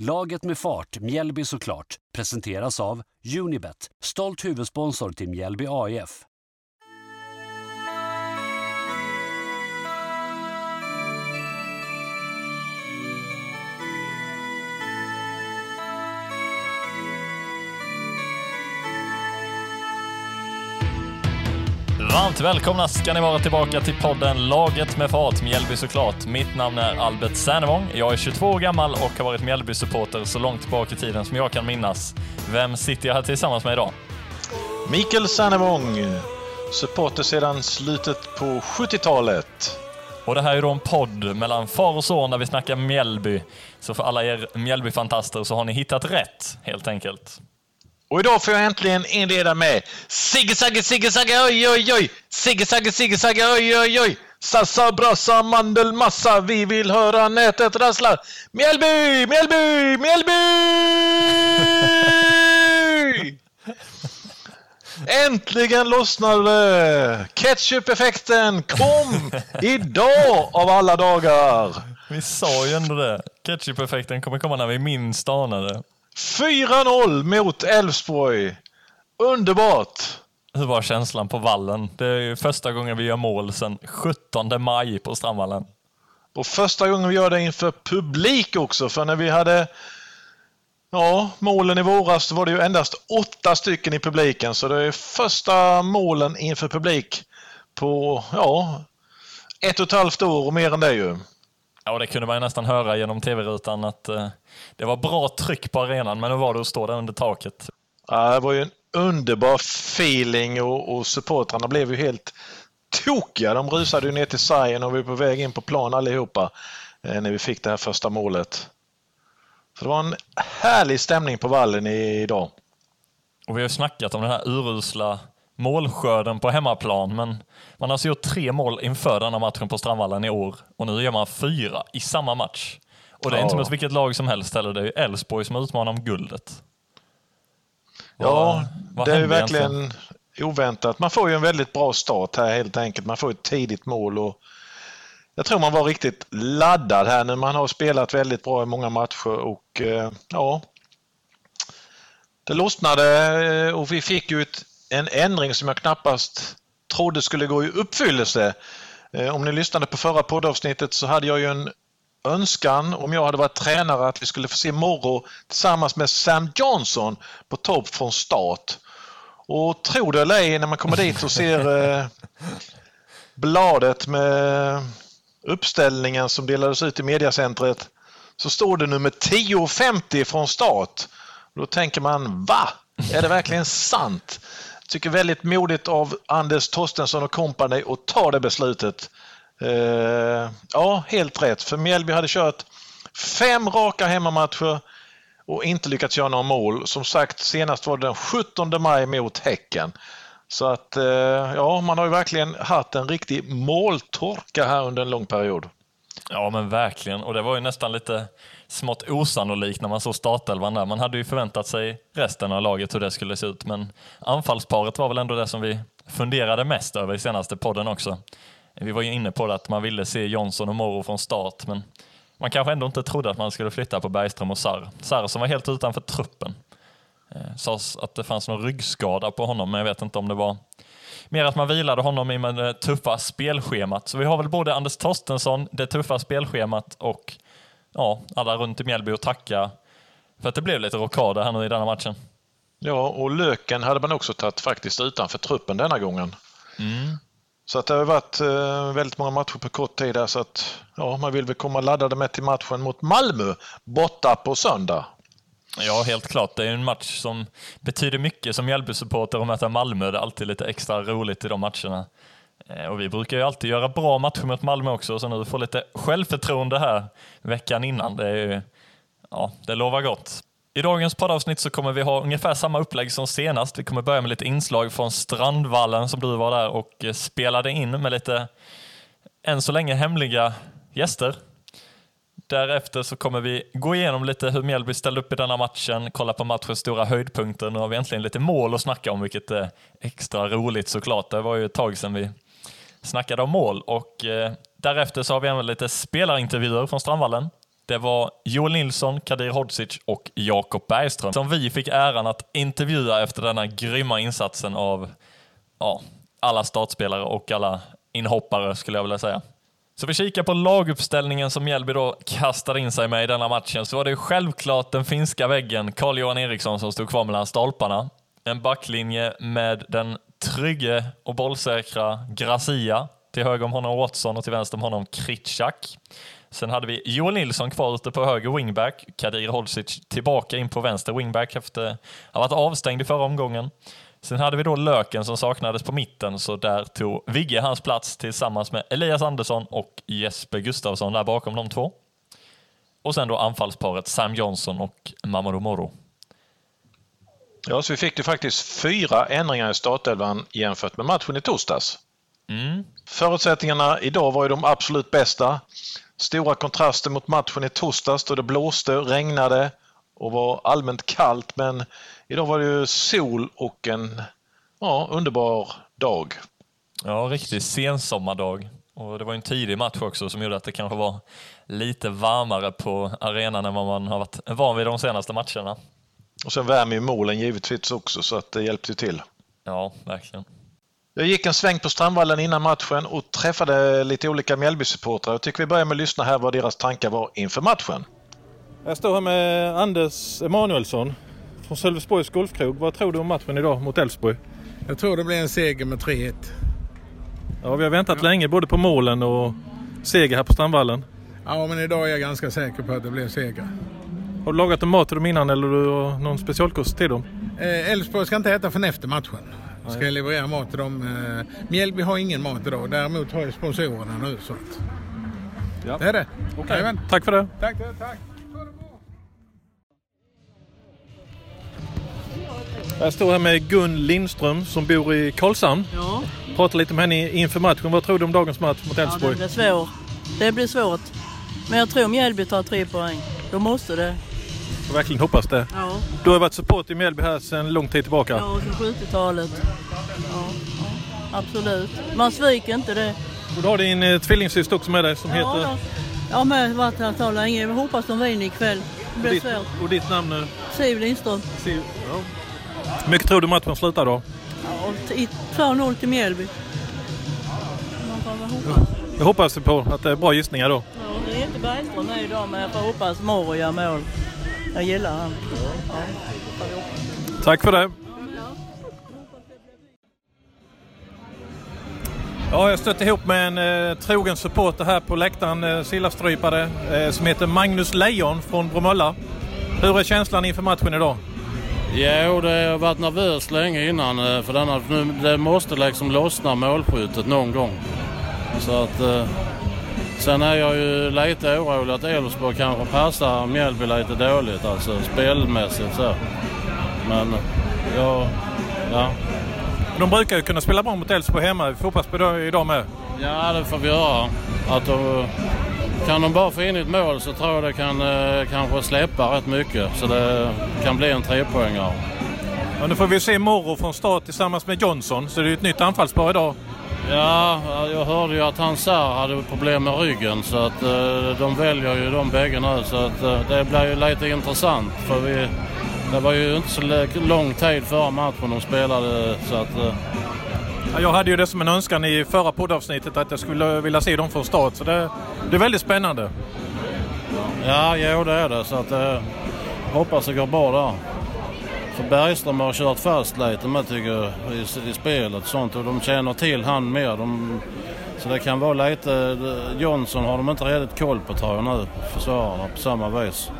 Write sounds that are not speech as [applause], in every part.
Laget med fart, Mjällby såklart, presenteras av Unibet, stolt huvudsponsor till Mjällby AIF. Varmt välkomna ska ni vara tillbaka till podden Laget med fart, Mjällby såklart. Mitt namn är Albert Sernevång. Jag är 22 år gammal och har varit Mjällby-supporter så långt tillbaka i tiden som jag kan minnas. Vem sitter jag här tillsammans med idag? Mikael Sernevång, supporter sedan slutet på 70-talet. Och det här är då en podd mellan far och son där vi snackar Mjällby. Så för alla er Mjällby-fantaster så har ni hittat rätt, helt enkelt. Och idag får jag äntligen inleda med Sigge Sagge Sigge Sagge oj oj oj Sigge Sagge Sigge Sagge oj oj oj Sassa brassa mandelmassa vi vill höra nätet rassla Mjällby Mjällby Mjällby Äntligen lossnade Ketchup-effekten kom idag av alla dagar! Vi sa ju ändå det. Ketchup-effekten kommer komma när vi minst anade. 4-0 mot Elfsborg. Underbart! Hur var känslan på vallen? Det är ju första gången vi gör mål sedan 17 maj på Strandvallen. Och första gången vi gör det inför publik också, för när vi hade ja, målen i våras var det ju endast åtta stycken i publiken, så det är första målen inför publik på ja, ett och ett halvt år och mer än det ju. Ja, det kunde man nästan höra genom tv-rutan att eh, det var bra tryck på arenan, men hur var det att stå där under taket? Ja, det var ju en underbar feeling och, och supportrarna blev ju helt tokiga. De rusade ju ner till sargen och vi var på väg in på plan allihopa eh, när vi fick det här första målet. Så det var en härlig stämning på vallen idag. Och vi har snackat om den här urusla målskörden på hemmaplan, men man har alltså gjort tre mål inför denna matchen på Strandvallen i år och nu gör man fyra i samma match. Och det är Ja. inte mot vilket lag som helst heller, det är Elfsborg som utmanar om guldet. Ja, vad det är verkligen egentligen? oväntat. Man får ju en väldigt bra start här helt enkelt. Man får ett tidigt mål och jag tror man var riktigt laddad här nu. Man har spelat väldigt bra i många matcher och eh, ja, det lossnade eh, och vi fick ju ett, en ändring som jag knappast trodde skulle gå i uppfyllelse. Eh, om ni lyssnade på förra poddavsnittet så hade jag ju en önskan, om jag hade varit tränare, att vi skulle få se Morro tillsammans med Sam Johnson på topp från start. Och tro det eller ej, när man kommer dit och ser eh, bladet med uppställningen som delades ut i mediacentret så står det nummer 10.50 från start. Då tänker man, va? Är det verkligen sant? Tycker väldigt modigt av Anders Torstensson och kompani att ta det beslutet. Eh, ja, helt rätt. För Mjällby hade kört fem raka hemmamatcher och inte lyckats göra några mål. Som sagt, senast var det den 17 maj mot Häcken. Så att, eh, ja, man har ju verkligen haft en riktig måltorka här under en lång period. Ja, men verkligen. Och det var ju nästan lite smått osannolikt när man såg startelvan där. Man hade ju förväntat sig resten av laget hur det skulle se ut, men anfallsparet var väl ändå det som vi funderade mest över i senaste podden också. Vi var ju inne på det att man ville se Jonsson och Moro från start, men man kanske ändå inte trodde att man skulle flytta på Bergström och Sarr. Sarr som var helt utanför truppen. Eh, sades att det fanns någon ryggskada på honom, men jag vet inte om det var mer att man vilade honom i med det tuffa spelschemat. Så vi har väl både Anders Torstensson, det tuffa spelschemat och ja, alla runt i Mjällby att tacka för att det blev lite rockader här nu i denna matchen. Ja, och Löken hade man också tagit faktiskt utanför truppen denna gången. Så att det har varit eh, väldigt många matcher på kort tid där så att ja, man vill väl komma laddade med till matchen mot Malmö borta på söndag. Ja, helt klart. Det är en match som betyder mycket som Mjällby-supporter att möta Malmö. Det är alltid lite extra roligt i de matcherna. Eh, och vi brukar ju alltid göra bra matcher mot Malmö också, så nu får lite självförtroende här veckan innan. Det, är ju, ja, det lovar gott. I dagens poddavsnitt så kommer vi ha ungefär samma upplägg som senast. Vi kommer börja med lite inslag från Strandvallen som du var där och eh, spelade in med lite, än så länge hemliga gäster. Därefter så kommer vi gå igenom lite hur Mjällby ställde upp i denna matchen, kolla på matchens stora höjdpunkter. Nu har vi äntligen lite mål att snacka om, vilket är extra roligt såklart. Det var ju ett tag sedan vi snackade om mål och eh, därefter så har vi även lite spelarintervjuer från Strandvallen. Det var Joel Nilsson, Kadir Hodzic och Jakob Bergström som vi fick äran att intervjua efter denna grymma insatsen av ja, alla startspelare och alla inhoppare skulle jag vilja säga. Så vi kikar på laguppställningen som Mjällby då kastade in sig med i denna matchen så var det självklart den finska väggen, Carl-Johan Eriksson, som stod kvar mellan stolparna. En backlinje med den trygge och bollsäkra Gracia. Till höger om honom Watson och till vänster om honom Kritschak. Sen hade vi Joel Nilsson kvar ute på höger wingback. Kadir Holsic tillbaka in på vänster wingback efter att ha varit avstängd i förra omgången. Sen hade vi då Löken som saknades på mitten, så där tog Vigge hans plats tillsammans med Elias Andersson och Jesper Gustavsson där bakom de två. Och sen då anfallsparet Sam Johnson och Mamadou Moro. Ja, så vi fick ju faktiskt fyra ändringar i startelvan jämfört med matchen i torsdags. Mm. Förutsättningarna idag var ju de absolut bästa. Stora kontraster mot matchen i torsdags då det blåste, regnade och var allmänt kallt men idag var det ju sol och en ja, underbar dag. Ja, riktig sensommardag. Och det var en tidig match också som gjorde att det kanske var lite varmare på arenan än vad man har varit van vid de senaste matcherna. Och sen värmer ju målen givetvis också så att det hjälpte till. Ja, verkligen. Jag gick en sväng på Strandvallen innan matchen och träffade lite olika Mjällby-supportrar. Jag tycker vi börjar med att lyssna här vad deras tankar var inför matchen. Jag står här med Anders Emanuelsson från Sölvesborgs Golfkrog. Vad tror du om matchen idag mot Elfsborg? Jag tror det blir en seger med 3-1. Ja, vi har väntat ja. länge både på målen och seger här på Strandvallen. Ja, men idag är jag ganska säker på att det blir seger. Har du lagat mat till dem innan eller du har någon specialkost till dem? Eh, Elfsborg ska inte äta förrän efter matchen. Ska jag leverera mat till dem. Eh, Mjällby har ingen mat idag. Däremot har jag sponsorerna nu. Så att... ja. Det är det. Okay. Tack för det. Tack, tack. Jag står här med Gun Lindström som bor i Karlshamn. Ja. Pratar lite med henne inför matchen. Vad tror du om dagens match mot Elfsborg? Ja, det blir svårt. Det blir svårt. Men jag tror Mjällby tar tre poäng. De måste det. Jag verkligen hoppas det. Ja. Du har varit support i Mjällby här sedan lång tid tillbaka. Ja, sedan 70-talet. Ja, absolut. Man sviker inte det. Och du har din eh, tvillingsyster också med dig som ja, heter? Ja, jag har med varit här så länge. Jag hoppas de vinner ikväll. Det blir och ditt, svårt. Och ditt namn nu? Siv Lindström. Siv, ja. Mycket tror du matchen slutar då? Ja, 2-0 till Mjällby. Jag hoppas på att det är bra gissningar då. Ja, det är inte Bergström med idag men jag får hoppas Moro gör mål. Jag gillar han. Ja, Tack för det. Ja, jag stött ihop med en eh, trogen supporter här på läktaren, eh, Sillastrypare, eh, som heter Magnus Lejon från Bromölla. Hur är känslan inför matchen idag? Jo, det har varit nervöst länge innan eh, för denna, nu, det måste liksom lossna målskyttet någon gång. Så att, eh, sen är jag ju lite orolig att Elfsborg kanske passar Mjällby lite dåligt, alltså spelmässigt så. Men, ja, ja. De brukar ju kunna spela bra mot Elfsborg hemma. Vi får hoppas på det idag med. Ja, det får vi göra. Att de, kan de bara få in ett mål så tror jag det kan eh, kanske släppa rätt mycket. Så det kan bli en trepoängare. Ja, nu får vi se Moro från start tillsammans med Johnson. Så det är ett nytt anfallspar idag. Ja, jag hörde ju att Hansar hade problem med ryggen så att eh, de väljer ju de bägge nu så att eh, det blir ju lite intressant för vi, det var ju inte så lång tid före matchen de spelade så att eh, jag hade ju det som en önskan i förra poddavsnittet att jag skulle vilja se dem från start. Så det, det är väldigt spännande. Ja, jo det är det. Så att, eh, hoppas det går bra där. För Bergström har kört fast lite med tycker jag, i, i spelet sånt och de känner till han mer. De, så det kan vara lite... Johnson har de inte riktigt koll på tror jag nu, försvararna på samma vis.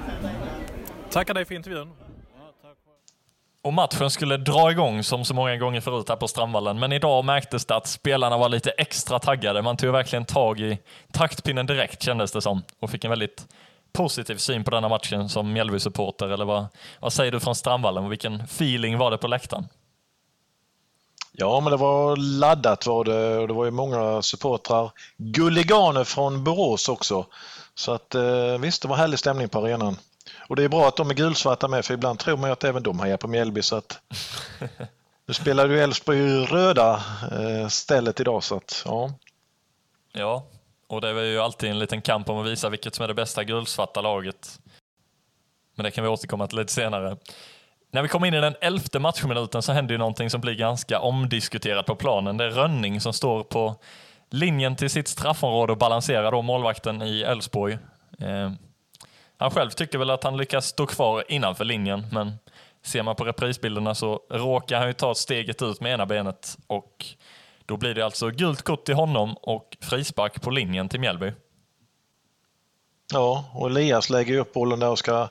Tackar dig för intervjun. Och matchen skulle dra igång som så många gånger förut här på Strandvallen, men idag märktes det att spelarna var lite extra taggade. Man tog verkligen tag i taktpinnen direkt kändes det som och fick en väldigt positiv syn på denna matchen som Mjällby-supporter, eller vad, vad säger du från Strandvallen? Vilken feeling var det på läktaren? Ja, men det var laddat var det och det var ju många supportrar. Gulliganer från Borås också. Så att eh, visst, det var härlig stämning på arenan. Och det är bra att de är gulsvarta med för ibland tror man ju att även de hejar på Mjällby så att [laughs] nu spelar ju Elfsborg röda eh, stället idag så att ja. Ja, och det är ju alltid en liten kamp om att visa vilket som är det bästa gulsvarta laget. Men det kan vi återkomma till lite senare. När vi kommer in i den elfte matchminuten så händer ju någonting som blir ganska omdiskuterat på planen. Det är Rönning som står på linjen till sitt straffområde och balanserar då målvakten i Elfsborg. Eh, han själv tycker väl att han lyckas stå kvar innanför linjen, men ser man på reprisbilderna så råkar han ju ta steget ut med ena benet och då blir det alltså gult kort till honom och frispark på linjen till Mjällby. Ja, och Elias lägger upp bollen där och ska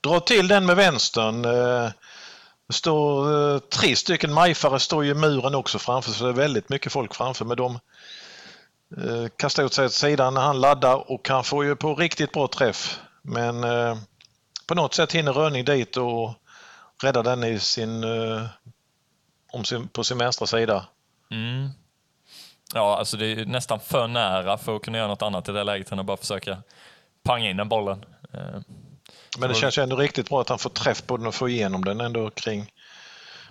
dra till den med vänstern. Det står eh, tre stycken majfare står ju muren också framför så det är väldigt mycket folk framför Men de eh, kastar åt sig åt sidan när han laddar och han får ju på riktigt bra träff. Men på något sätt hinner Rönning dit och räddar den i sin, om sin, på sin vänstra sida. Mm. Ja, alltså det är nästan för nära för att kunna göra något annat i det läget än att bara försöka panga in den bollen. Men det känns ju ändå riktigt bra att han får träff på den och får igenom den ändå kring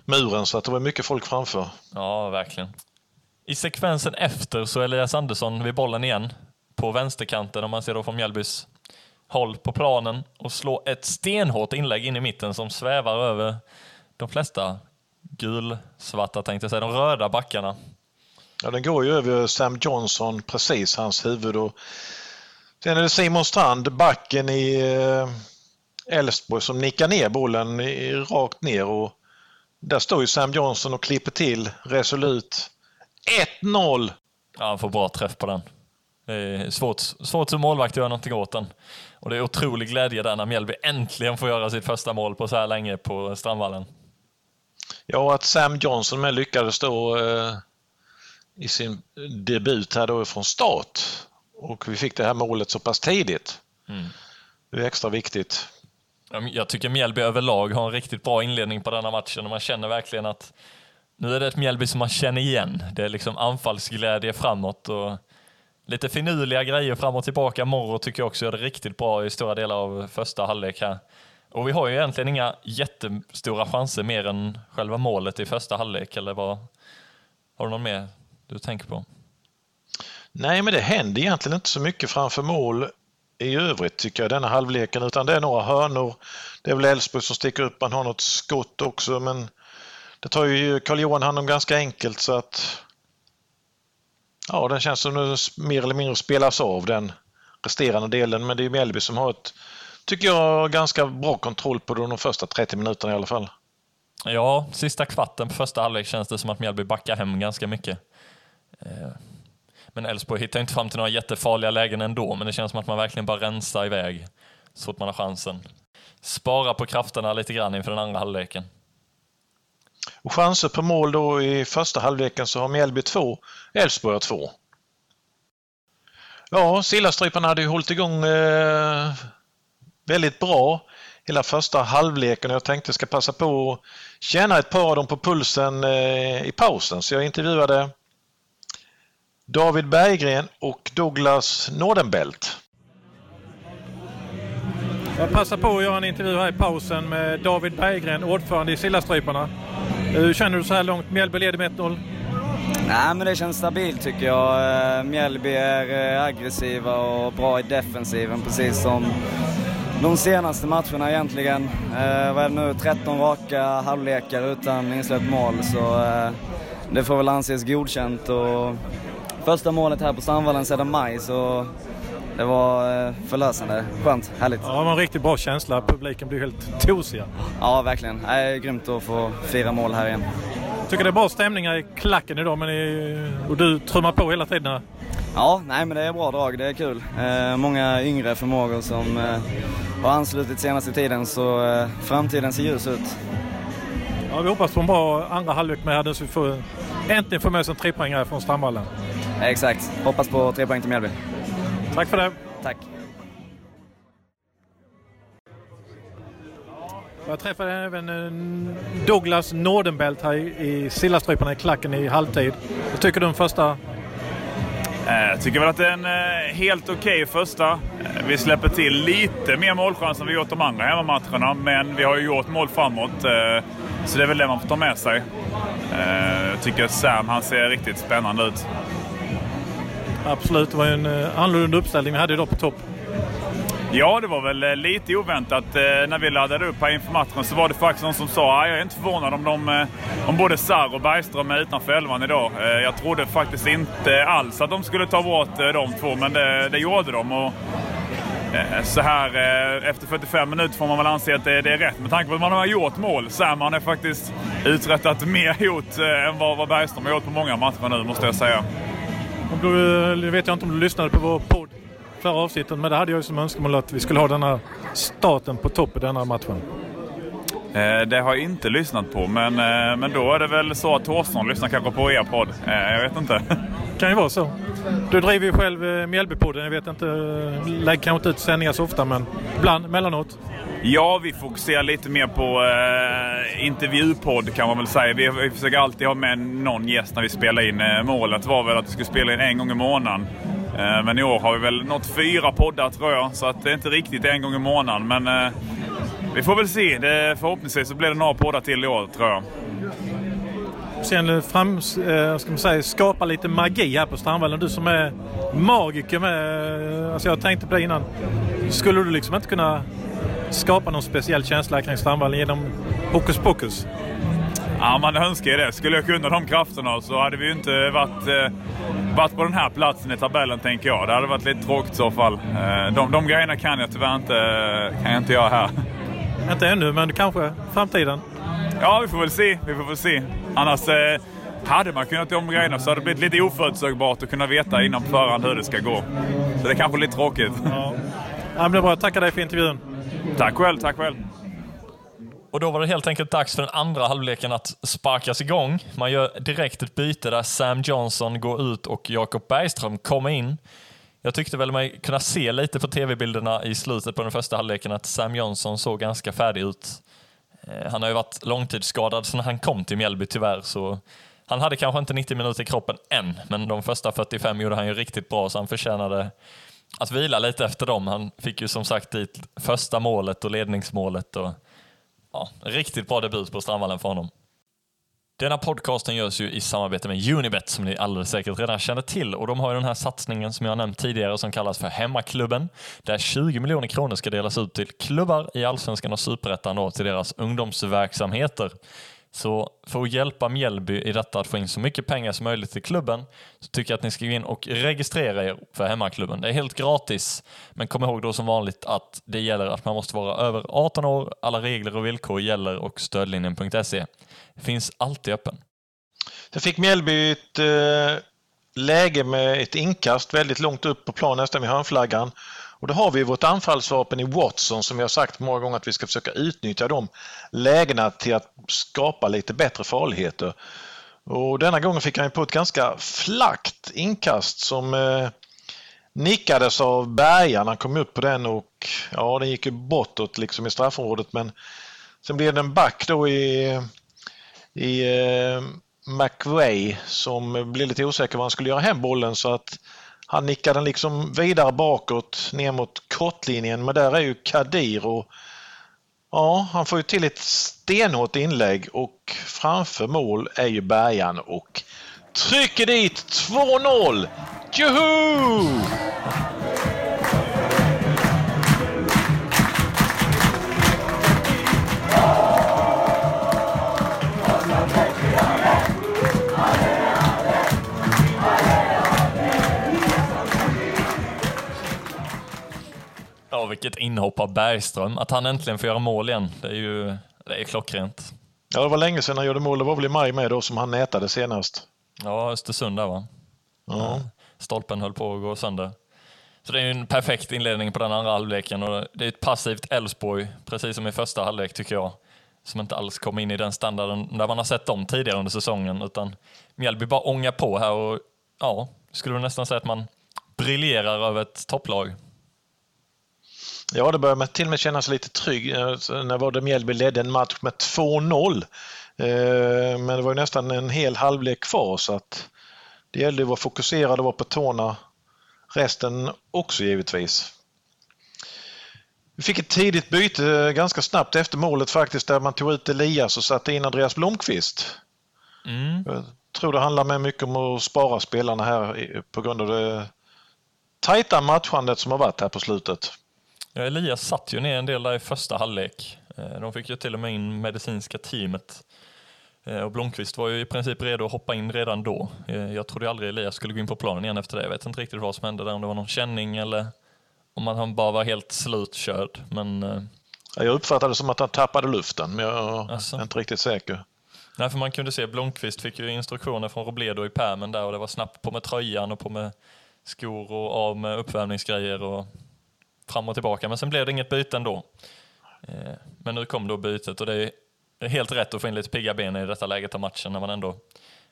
muren så att det var mycket folk framför. Ja, verkligen. I sekvensen efter så är Elias Andersson vid bollen igen på vänsterkanten om man ser då från Mjällbys håll på planen och slår ett stenhårt inlägg in i mitten som svävar över de flesta gulsvarta tänkte jag säga, de röda backarna. Ja, den går ju över Sam Johnson, precis hans huvud. Och sen är det Simon Strand, backen i eh, Elfsborg som nickar ner bollen rakt ner och där står ju Sam Johnson och klipper till resolut. 1-0! Ja, han får bra träff på den. Det är svårt, svårt som målvakt att göra någonting åt den. Och det är otrolig glädje där när Mjällby äntligen får göra sitt första mål på så här länge på Strandvallen. Ja, att Sam Johnson med lyckades då eh, i sin debut här då från start och vi fick det här målet så pass tidigt. Mm. Det är extra viktigt. Jag tycker Mjällby överlag har en riktigt bra inledning på denna matchen och man känner verkligen att nu är det ett Mjällby som man känner igen. Det är liksom anfallsglädje framåt och lite finurliga grejer fram och tillbaka. Morro tycker jag också gör det riktigt bra i stora delar av första halvlek här. Och vi har ju egentligen inga jättestora chanser mer än själva målet i första halvlek, eller vad? Har du någon mer du tänker på? Nej, men det händer egentligen inte så mycket framför mål i övrigt tycker jag, denna halvleken, utan det är några hörnor. Det är väl Elfsborg som sticker upp, man har något skott också, men det tar ju Carl-Johan hand om ganska enkelt så att ja, den känns som den mer eller mindre spelas av den resterande delen, men det är Mjällby som har ett, tycker jag, ganska bra kontroll på de första 30 minuterna i alla fall. Ja, sista kvarten på första halvlek känns det som att Mjällby backar hem ganska mycket. Eh, men Elfsborg hittar inte fram till några jättefarliga lägen ändå, men det känns som att man verkligen bara rensar iväg så fort man har chansen. Spara på krafterna lite grann inför den andra halvleken. Och chanser på mål då i första halvleken så har Mjällby två, Elfsborg har två. Ja, Sillastryparna hade ju hållit igång eh, väldigt bra hela första halvleken jag tänkte ska passa på att känna ett par av dem på pulsen eh, i pausen. Så jag intervjuade David Berggren och Douglas Nordenbelt. Jag passar på att göra en intervju här i pausen med David Berggren, ordförande i Sillastryparna. Hur känner du så här långt? Mjällby leder med 1-0. Nej, men det känns stabilt tycker jag. Eh, Mjällby är eh, aggressiva och bra i defensiven, precis som de senaste matcherna egentligen. Eh, vad är det nu? 13 raka halvlekar utan insläppt mål, så det får väl anses godkänt. Och första målet här på Sandvallen sedan maj så det var eh, förlösande. Skönt, härligt. Ja, det var en riktigt bra känsla. Publiken blev helt tosiga. Ja, verkligen. Det är grymt att få fira mål här igen. Jag tycker det är bra stämningar i klacken idag men ni, och du trummar på hela tiden här. Ja, nej men det är bra drag. Det är kul. Eh, många yngre förmågor som eh, har anslutit senaste tiden så eh, framtiden ser ljus ut. Ja, vi hoppas på en bra andra halvlek med här så vi får äntligen få med oss en trepoängare från Strandvallen. Exakt. Hoppas på tre poäng till Mjällby. Tack för det. Tack. Jag träffade även eh, Douglas Nordenbelt här i Sillastryparna i klacken i halvtid. Vad tycker du om första? Eh, jag tycker väl att det är en eh, helt okej okay första. Eh, vi släpper till lite mer målchanser än vi gjort de andra hemmamatcherna, men vi har ju gjort mål framåt. Så det är väl det man får ta med sig. Jag tycker Sam, han ser riktigt spännande ut. Absolut, det var ju en annorlunda uppställning vi hade idag på topp. Ja, det var väl eh, lite oväntat. Eh, när vi laddade upp här inför matchen så var det faktiskt någon som sa att jag är inte förvånad om, de, eh, om både Sarr och Bergström är utanför elvan idag. Jag trodde faktiskt inte alls att de skulle ta bort de två, men det, det gjorde de. Och så här efter 45 minuter får man väl anse att det, det är rätt med tanke på att man har gjort mål. Särman har faktiskt uträttat mer [laughs] hot än vad, vad Bergström har gjort på många matcher nu, måste jag säga. Om du, vet jag inte om du lyssnade på vår podd förra avsnittet, men det hade jag som önskemål att vi skulle ha den här starten på topp i denna matchen. Eh, det har jag inte lyssnat på, men, eh, men då är det väl så att Thåström lyssnar kanske på er podd. Eh, jag vet inte. [laughs] kan ju vara så. Du driver ju själv Mjällbypodden. Jag vet inte, lägger kanske inte ut sändningar så ofta, men ibland, mellanåt. Ja, vi fokuserar lite mer på eh, intervjupodd kan man väl säga. Vi, vi försöker alltid ha med någon gäst när vi spelar in. Eh, målet var väl att vi skulle spela in en gång i månaden. Eh, men i år har vi väl nått fyra poddar tror jag, så att det är inte riktigt en gång i månaden. Men eh, vi får väl se. Det, förhoppningsvis så blir det några poddar till i år tror jag. Sen eh, fram, ska man säga, skapa lite magi här på Strandvallen. Du som är magiker med. Alltså jag tänkte på det innan. Skulle du liksom inte kunna skapa någon speciell känsla kring Strandvallen genom hokus pokus? Ja, man önskar ju det. Skulle jag kunna de krafterna så hade vi ju inte varit, eh, varit på den här platsen i tabellen, tänker jag. Det hade varit lite tråkigt i så fall. Eh, de, de grejerna kan jag tyvärr inte, kan jag inte göra här. Inte ännu, men kanske framtiden? Ja, vi får väl se. Vi får väl se. Annars eh, hade man kunnat de grejerna så hade det blivit lite oförutsägbart att kunna veta innan på förhand hur det ska gå. Så det är kanske lite tråkigt. Ja. Ja, men det är bra. Tackar dig för intervjun. Tack själv, tack själv. Och då var det helt enkelt dags för den andra halvleken att sparkas igång. Man gör direkt ett byte där Sam Johnson går ut och Jakob Bergström kommer in. Jag tyckte väl mig kunna se lite på tv-bilderna i slutet på den första halvleken att Sam Johnson såg ganska färdig ut. Eh, han har ju varit långtidsskadad sedan han kom till Mjällby tyvärr, så han hade kanske inte 90 minuter i kroppen än, men de första 45 gjorde han ju riktigt bra, så han förtjänade att vila lite efter dem. Han fick ju som sagt dit första målet och ledningsmålet och ja, riktigt bra debut på Strandvallen för honom. Denna podcasten görs ju i samarbete med Unibet som ni alldeles säkert redan känner till och de har ju den här satsningen som jag nämnt tidigare som kallas för Hemmaklubben där 20 miljoner kronor ska delas ut till klubbar i Allsvenskan och Superettan till deras ungdomsverksamheter. Så för att hjälpa Mjällby i detta att få in så mycket pengar som möjligt till klubben så tycker jag att ni ska gå in och registrera er för hemmaklubben. Det är helt gratis, men kom ihåg då som vanligt att det gäller att man måste vara över 18 år. Alla regler och villkor gäller och stödlinjen.se finns alltid öppen. Sen fick Mjällby ett eh, läge med ett inkast väldigt långt upp på plan, nästan vid hörnflaggan. Och då har vi vårt anfallsvapen i Watson som jag sagt många gånger att vi ska försöka utnyttja de lägena till att skapa lite bättre farligheter. Och denna gången fick han på ett ganska flackt inkast som eh, nickades av Bergan. Han kom upp på den och ja, den gick ju bortåt liksom i straffområdet men sen blev det en back då i, i eh, McVay som blev lite osäker vad han skulle göra hem bollen så att han nickar den liksom vidare bakåt ner mot kortlinjen men där är ju Kadir och ja, han får ju till ett stenhårt inlägg och framför mål är ju Bergan och trycker dit 2-0! Juhu! Ja, vilket inhopp av Bergström. Att han äntligen får göra mål igen, det är ju det är klockrent. Ja, det var länge sedan han gjorde mål. Det var väl i maj med då som han nätade senast. Ja, Östersund där va? Ja. Stolpen höll på att gå sönder. Så det är en perfekt inledning på den andra halvleken och det är ett passivt Elfsborg, precis som i första halvlek tycker jag, som inte alls kom in i den standarden där man har sett dem tidigare under säsongen, utan Mjällby bara ångar på här och ja, skulle nästan säga att man briljerar över ett topplag. Ja, det börjar till och med kännas lite trygg. Eh, när var det Mjällby ledde en match med 2-0. Eh, men det var nästan en hel halvlek kvar så att det gällde att vara fokuserad och vara på tårna resten också givetvis. Vi fick ett tidigt byte ganska snabbt efter målet faktiskt där man tog ut Elias och satte in Andreas Blomqvist. Mm. Jag tror det handlar med mycket om att spara spelarna här på grund av det tajta matchandet som har varit här på slutet. Ja, Elias satt ju ner en del där i första halvlek. Eh, de fick ju till och med in medicinska teamet. Eh, och Blomqvist var ju i princip redo att hoppa in redan då. Eh, jag trodde aldrig Elias skulle gå in på planen igen efter det. Jag vet inte riktigt vad som hände där, om det var någon känning eller om han bara var helt slutkörd. Men... Jag uppfattade det som att han tappade luften, men jag alltså. är inte riktigt säker. Nej, för man kunde se Blomqvist fick ju instruktioner från Robledo i pärmen där och det var snabbt på med tröjan och på med skor och av med uppvärmningsgrejer och fram och tillbaka. Men sen blev det inget byte ändå. Eh, men nu kom då bytet och det är helt rätt att få in lite pigga ben i detta läget av matchen när man ändå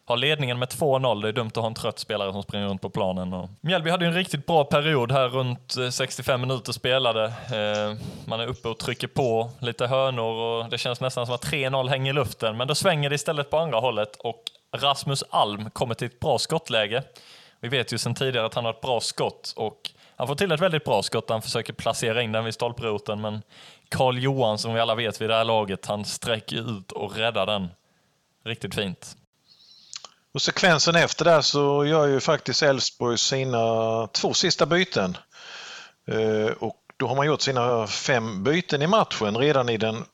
har ledningen med 2-0. Det är dumt att ha en trött spelare som springer runt på planen. Och Mjällby hade en riktigt bra period här runt eh, 65 minuter spelade. Eh, man är uppe och trycker på lite hörnor och det känns nästan som att 3-0 hänger i luften. Men då svänger det istället på andra hållet och Rasmus Alm kommer till ett bra skottläge. Vi vet ju sedan tidigare att han har ett bra skott och han får till ett väldigt bra skott. Han försöker placera in den vid stolproten, men Karl Johan, som vi alla vet vid det här laget, han sträcker ut och räddar den. Riktigt fint. Och sekvensen efter där så gör ju faktiskt Elfsborg sina två sista byten. Eh, och då har man gjort sina fem byten i matchen redan i den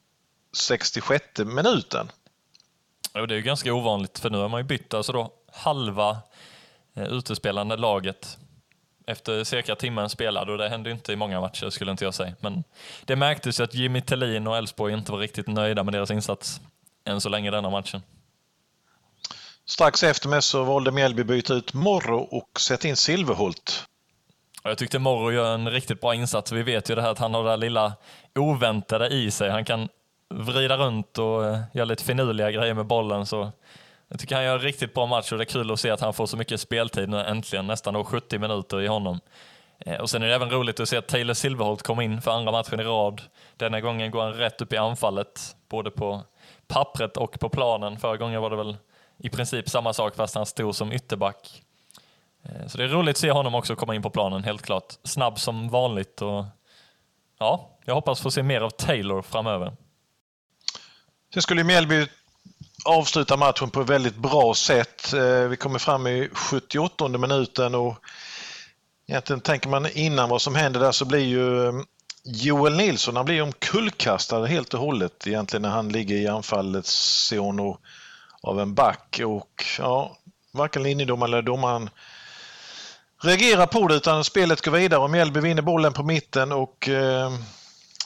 66 minuten. Ja, det är ju ganska ovanligt för nu har man ju bytt alltså då halva eh, utespelande laget efter cirka timmen spelad och det hände inte i många matcher skulle inte jag säga. Men det märktes att Jimmy Tellin och Elfsborg inte var riktigt nöjda med deras insats än så länge denna matchen. Strax efter med så valde Mjällby byta ut Morro och sätta in Silverholt. Jag tyckte Morro gör en riktigt bra insats. Vi vet ju det här att han har det här lilla oväntade i sig. Han kan vrida runt och eh, göra lite finurliga grejer med bollen. Så jag tycker han gör en riktigt bra match och det är kul att se att han får så mycket speltid nu äntligen, nästan då 70 minuter i honom. Eh, och sen är det även roligt att se att Taylor Silverholt kom in för andra matchen i rad. Denna gången går han rätt upp i anfallet, både på pappret och på planen. Förra gången var det väl i princip samma sak fast han stod som ytterback. Eh, så det är roligt att se honom också komma in på planen, helt klart. Snabb som vanligt och ja, jag hoppas få se mer av Taylor framöver. Sen skulle Mjällby avslutar matchen på ett väldigt bra sätt. Eh, vi kommer fram i 78 minuten och egentligen tänker man innan vad som händer där så blir ju mm, Joel Nilsson han blir omkullkastad helt och hållet egentligen när han ligger i anfallets zon och, av en back och ja, varken linjedomaren eller domaren reagerar på det utan spelet går vidare och Mjällby vinner bollen på mitten och eh,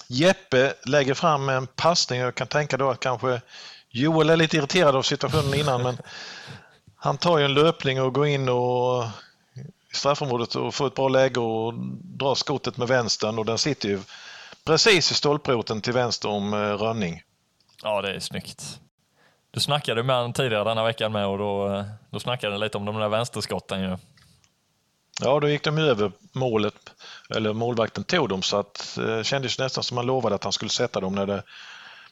Jeppe lägger fram en passning. Jag kan tänka då att kanske Joel är lite irriterad av situationen innan men han tar ju en löpning och går in och i straffområdet och får ett bra läge och drar skottet med vänstern och den sitter ju precis i stolproten till vänster om eh, Rönning. Ja, det är snyggt. Du snackade med honom tidigare denna veckan med och då, eh, då snackade lite om de där vänsterskotten ju. Ja, då gick de över målet, eller målvakten tog dem så att det eh, kändes nästan som han lovade att han skulle sätta dem när det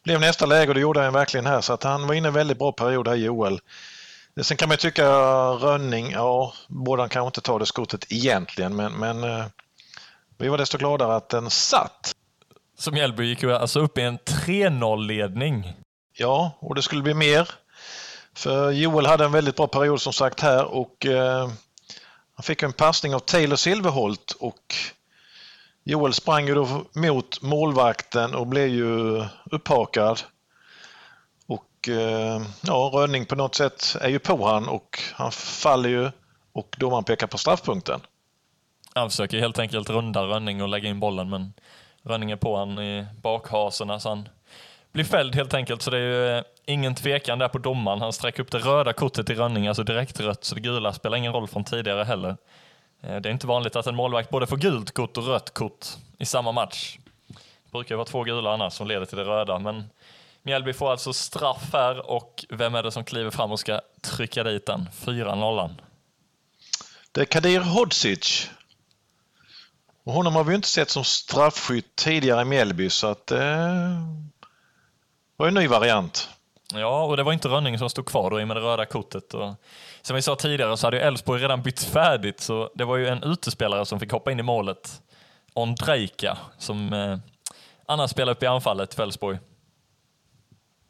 blev nästa läge och det gjorde han verkligen här. Så att han var inne i en väldigt bra period här Joel. Sen kan man tycka Rönning, ja, borde han kanske inte ta det skottet egentligen men, men eh, vi var desto gladare att den satt. Som Mjällby gick ju alltså upp i en 3-0-ledning. Ja, och det skulle bli mer. För Joel hade en väldigt bra period som sagt här och eh, han fick en passning av Taylor Silverholt och Joel sprang ju då mot målvakten och blev ju upphakad. Och eh, ja, Rönning på något sätt är ju på han och han faller ju och domaren pekar på straffpunkten. Han försöker helt enkelt runda Rönning och lägga in bollen men Rönning är på han i bakhasorna så han blir fälld helt enkelt. Så det är ju eh, ingen tvekan där på domaren. Han sträcker upp det röda kortet i Rönning, alltså direkt rött, så det gula spelar ingen roll från tidigare heller. Eh, det är inte vanligt att en målvakt både får gult kort och rött kort i samma match. Det brukar vara två gula annars som leder till det röda, men Mjällby får alltså straff här och vem är det som kliver fram och ska trycka dit den? 4-0. Det är Kadir Hodzic. Och honom har vi inte sett som straffskytt tidigare i Mjällby så att det eh, var en ny variant. Ja, och det var inte Rönning som stod kvar då i med det röda kortet. Och som vi sa tidigare så hade ju Elfsborg redan bytt färdigt så det var ju en utespelare som fick hoppa in i målet. Ondrejka som eh, annars spelade upp i anfallet för Elfsborg.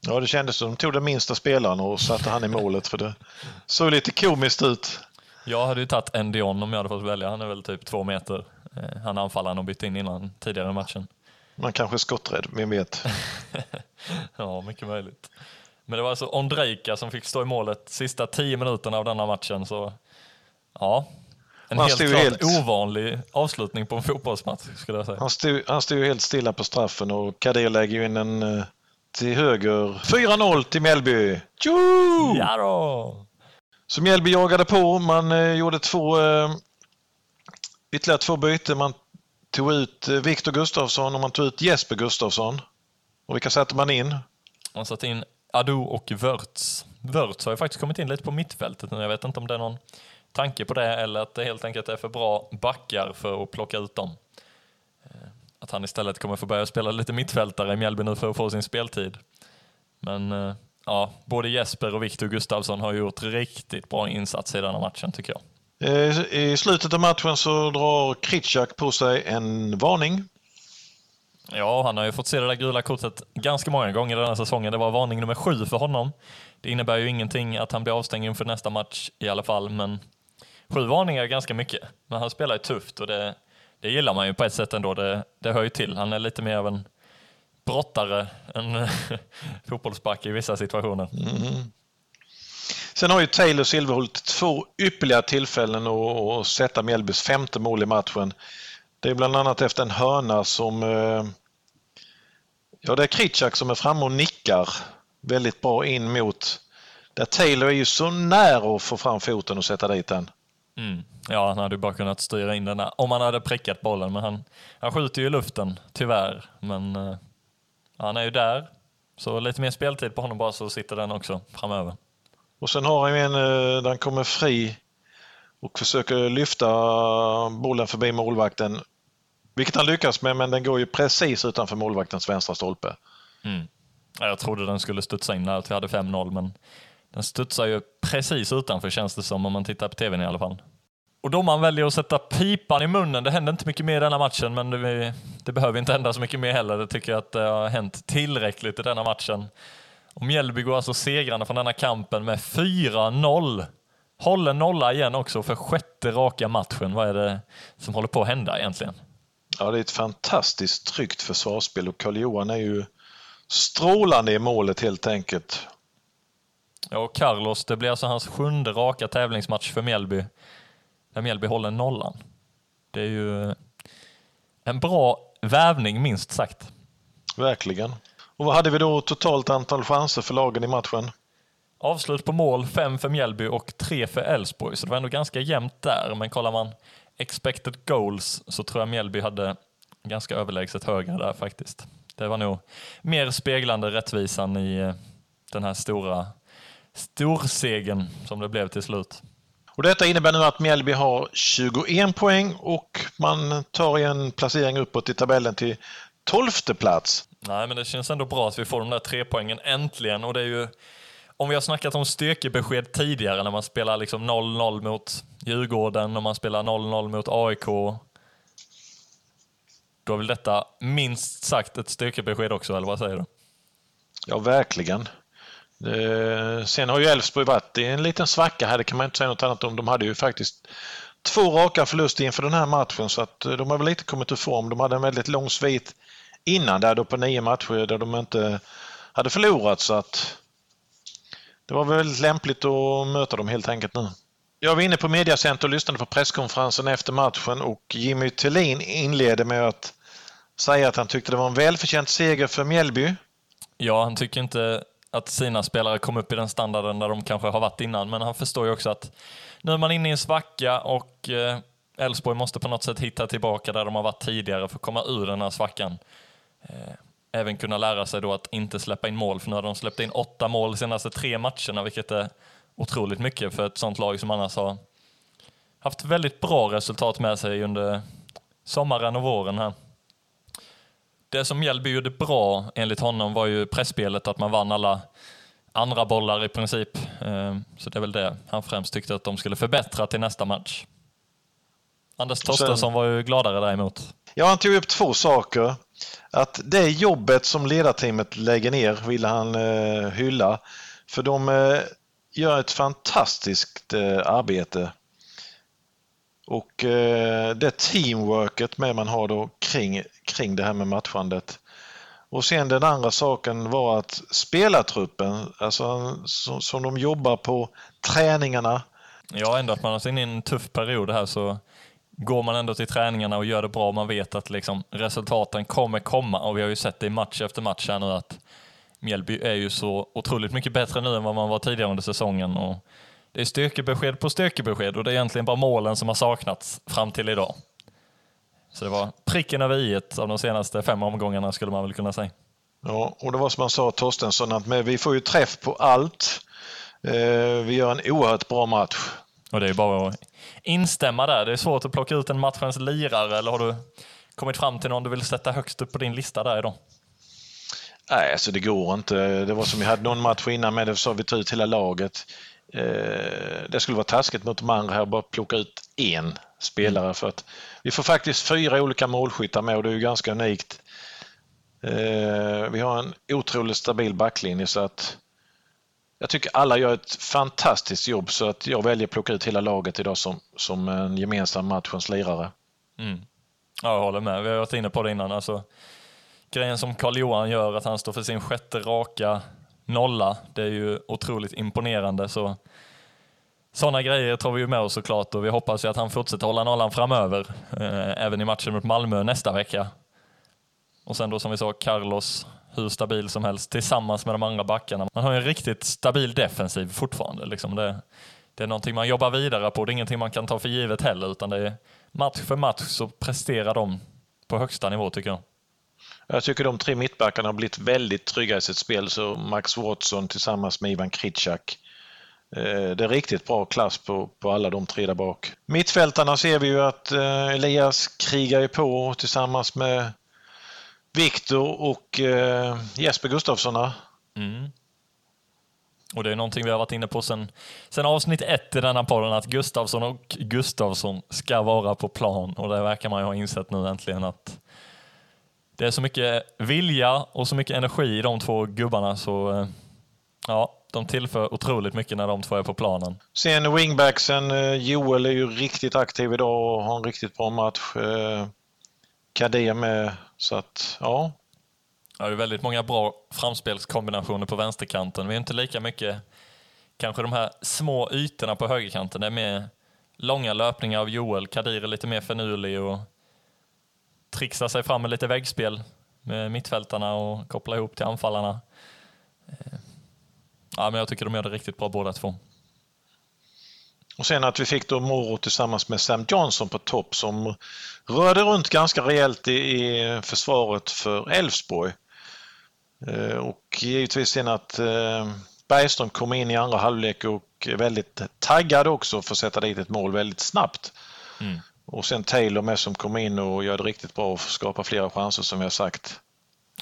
Ja, det kändes som de tog den minsta spelaren och satte han i målet för det såg lite komiskt ut. Jag hade ju tagit Endion om jag hade fått välja. Han är väl typ två meter. Eh, han anfallaren och bytte in innan tidigare i matchen. Man kanske är skotträdd, vem vet? [laughs] ja, mycket möjligt. Men det var alltså Ondrejka som fick stå i målet sista tio minuterna av denna matchen. Så ja, en Han helt helt- ovanlig avslutning på en fotbollsmatch skulle jag säga. Han stod, han stod helt stilla på straffen och Kadir lägger ju in en eh, till höger. 4-0 till Mjällby. Tjo! Ja då! Så Mjällby jagade på. Man eh, gjorde två, eh, ytterligare två byten. Man tog ut eh, Viktor Gustafsson och man tog ut Jesper Gustafsson. Och vilka satte man in? Man satt in Adu och Wörts. Wörts har ju faktiskt kommit in lite på mittfältet nu. Jag vet inte om det är någon tanke på det eller att det helt enkelt är för bra backar för att plocka ut dem. Eh, att han istället kommer få börja spela lite mittfältare i Mjällby nu för att få sin speltid. Men eh, ja, både Jesper och Viktor Gustafsson har gjort riktigt bra insats i denna matchen tycker jag. Eh, I slutet av matchen så drar Kritschak på sig en varning. Ja, han har ju fått se det där gula kortet ganska många gånger den här säsongen. Det var varning nummer sju för honom. Det innebär ju ingenting att han blir avstängd inför nästa match i alla fall, men sju varningar är ganska mycket. Men han spelar ju tufft och det, det gillar man ju på ett sätt ändå. Det, det hör ju till. Han är lite mer av en brottare än [laughs] fotbollsback i vissa situationer. Mm. Sen har ju Taylor Silverhult två ypperliga tillfällen att, att sätta Mjällbys femte mål i matchen. Det är bland annat efter en hörna som... Eh, Ja, det är Kritschak som är framme och nickar väldigt bra in mot... Där Taylor är ju så nära att få fram foten och sätta dit den. Mm. Ja, han hade ju bara kunnat styra in den där, om han hade prickat bollen, men han, han skjuter ju i luften, tyvärr. Men eh, han är ju där, så lite mer speltid på honom bara så sitter den också framöver. Och sen har han ju en eh, där han kommer fri och försöker lyfta bollen förbi målvakten. Vilket han lyckas med, men den går ju precis utanför målvaktens vänstra stolpe. Mm. Jag trodde den skulle studsa in där, att vi hade 5-0, men den studsar ju precis utanför känns det som om man tittar på tvn i alla fall. Och domaren väljer att sätta pipan i munnen. Det hände inte mycket mer i denna matchen, men det, det behöver inte hända så mycket mer heller. Det tycker jag att det har hänt tillräckligt i denna matchen. Och Mjällby går alltså segrande från denna kampen med 4-0. Håller nolla igen också för sjätte raka matchen. Vad är det som håller på att hända egentligen? Ja, det är ett fantastiskt tryggt försvarsspel och Karl-Johan är ju strålande i målet helt enkelt. Ja, och Carlos, det blir alltså hans sjunde raka tävlingsmatch för Mjällby. Där Mjällby håller nollan. Det är ju en bra vävning minst sagt. Verkligen. Och vad hade vi då totalt antal chanser för lagen i matchen? Avslut på mål, fem för Mjällby och tre för Elfsborg, så det var ändå ganska jämnt där. Men kollar man expected goals så tror jag Mjällby hade ganska överlägset högre där faktiskt. Det var nog mer speglande rättvisan i eh, den här stora storsegen som det blev till slut. Och detta innebär nu att Mjällby har 21 poäng och man tar en placering uppåt i tabellen till 12 plats. Nej, men det känns ändå bra att vi får de där tre poängen äntligen. Och det är ju, om vi har snackat om styrkebesked tidigare när man spelar liksom 0-0 mot Djurgården och man spelar 0-0 mot AIK. Då är väl detta minst sagt ett styrkebesked också, eller vad säger du? Ja, verkligen. Eh, Sen har ju Elfsborg varit i en liten svacka här, det kan man inte säga något annat om. De hade ju faktiskt två raka förluster inför den här matchen så att eh, de har väl lite kommit ur form. De hade en väldigt lång svit innan där då på nio matcher där de inte hade förlorat så att det var väldigt lämpligt att möta dem helt enkelt nu. Jag var inne på Mediacenter och lyssnade på presskonferensen efter matchen och Jimmy Tillin inledde med att säga att han tyckte det var en välförtjänt seger för Mjällby. Ja, han tycker inte att sina spelare kom upp i den standarden där de kanske har varit innan, men han förstår ju också att nu är man inne i en svacka och eh, Elfsborg måste på något sätt hitta tillbaka där de har varit tidigare för att komma ur den här svackan. Eh, Även kunna lära sig då att inte släppa in mål, för nu har de släppt in åtta mål de senaste tre matcherna, vilket är otroligt mycket för ett sånt lag som annars har haft väldigt bra resultat med sig under sommaren och våren här. Det som Mjällby gjorde bra enligt honom var ju pressspelet, att man vann alla andra bollar i princip. Eh, Så det är väl det han främst tyckte att de skulle förbättra till nästa match. Anders Torstensson var ju gladare däremot. Ja, han tog upp två saker. Att det jobbet som ledarteamet lägger ner vill han eh, hylla. För de eh, gör ett fantastiskt eh, arbete. Och eh, det teamworket med man har då kring, kring det här med matchandet. Och sen den andra saken var att spelartruppen, alltså som, som de jobbar på träningarna. Ja, ändå att man har sin in en tuff period här så går man ändå till träningarna och gör det bra. Man vet att liksom resultaten kommer komma och vi har ju sett det i match efter match här nu att Mjällby är ju så otroligt mycket bättre nu än vad man var tidigare under säsongen. Och det är styrkebesked på styrkebesked och det är egentligen bara målen som har saknats fram till idag. Så det var pricken över i av de senaste fem omgångarna skulle man väl kunna säga. Ja, och det var som man sa Torstensson att vi får ju träff på allt. Eh, vi gör en oerhört bra match. Och det är bara att instämma där. Det är svårt att plocka ut en matchens lirare eller har du kommit fram till någon du vill sätta högst upp på din lista där idag? Nej, alltså det går inte. Det var som vi hade någon match innan med det så vi tog ut hela laget. Eh, det skulle vara taskigt mot de andra här bara plocka ut en spelare för att vi får faktiskt fyra olika målskyttar med och det är ju ganska unikt. Eh, vi har en otroligt stabil backlinje så att jag tycker alla gör ett fantastiskt jobb så att jag väljer att plocka ut hela laget idag som, som en gemensam matchens lirare. Mm. Ja, jag håller med. Vi har varit inne på det innan. Alltså, grejen som Karl-Johan gör, att han står för sin sjätte raka nolla, det är ju otroligt imponerande. Så sådana grejer tar vi ju med oss såklart och vi hoppas ju att han fortsätter hålla nollan framöver, eh, även i matchen mot Malmö nästa vecka. Och sen då som vi sa, Carlos, hur stabil som helst tillsammans med de andra backarna. Man har en riktigt stabil defensiv fortfarande. Liksom det, det är någonting man jobbar vidare på, det är ingenting man kan ta för givet heller, utan det är match för match så presterar de på högsta nivå tycker jag. Jag tycker de tre mittbackarna har blivit väldigt trygga i sitt spel, så Max Watson tillsammans med Ivan Kritschak. Eh, det är riktigt bra klass på, på alla de tre där bak. Mittfältarna ser vi ju att eh, Elias krigar ju på tillsammans med Viktor och eh, Jesper Gustafsson. Mm. Och det är någonting vi har varit inne på sen, sen avsnitt ett i denna podden, att Gustafsson och Gustafsson ska vara på plan och det verkar man ju ha insett nu äntligen att det är så mycket vilja och så mycket energi i de två gubbarna så eh, ja, de tillför otroligt mycket när de två är på planen. Sen wingbacksen, eh, Joel är ju riktigt aktiv idag och har en riktigt bra match. Eh, Kadir med, så att ja. Ja, det är väldigt många bra framspelskombinationer på vänsterkanten. Vi är inte lika mycket kanske de här små ytorna på högerkanten. Det är mer långa löpningar av Joel. Kadir är lite mer finurlig och trixar sig fram med lite väggspel med mittfältarna och kopplar ihop till anfallarna. Eh, ja, men jag tycker de gör det riktigt bra båda två. Och sen att vi fick då Moro tillsammans med Sam Johnson på topp som rörde runt ganska rejält i, försvaret för Elfsborg. Eh, och givetvis sen att eh, Bergström kom in i andra halvlek och är väldigt taggad också för att sätta dit ett mål väldigt snabbt. Mm. Och sen Taylor med som kom in och gör det riktigt bra och skapar flera chanser som jag sagt.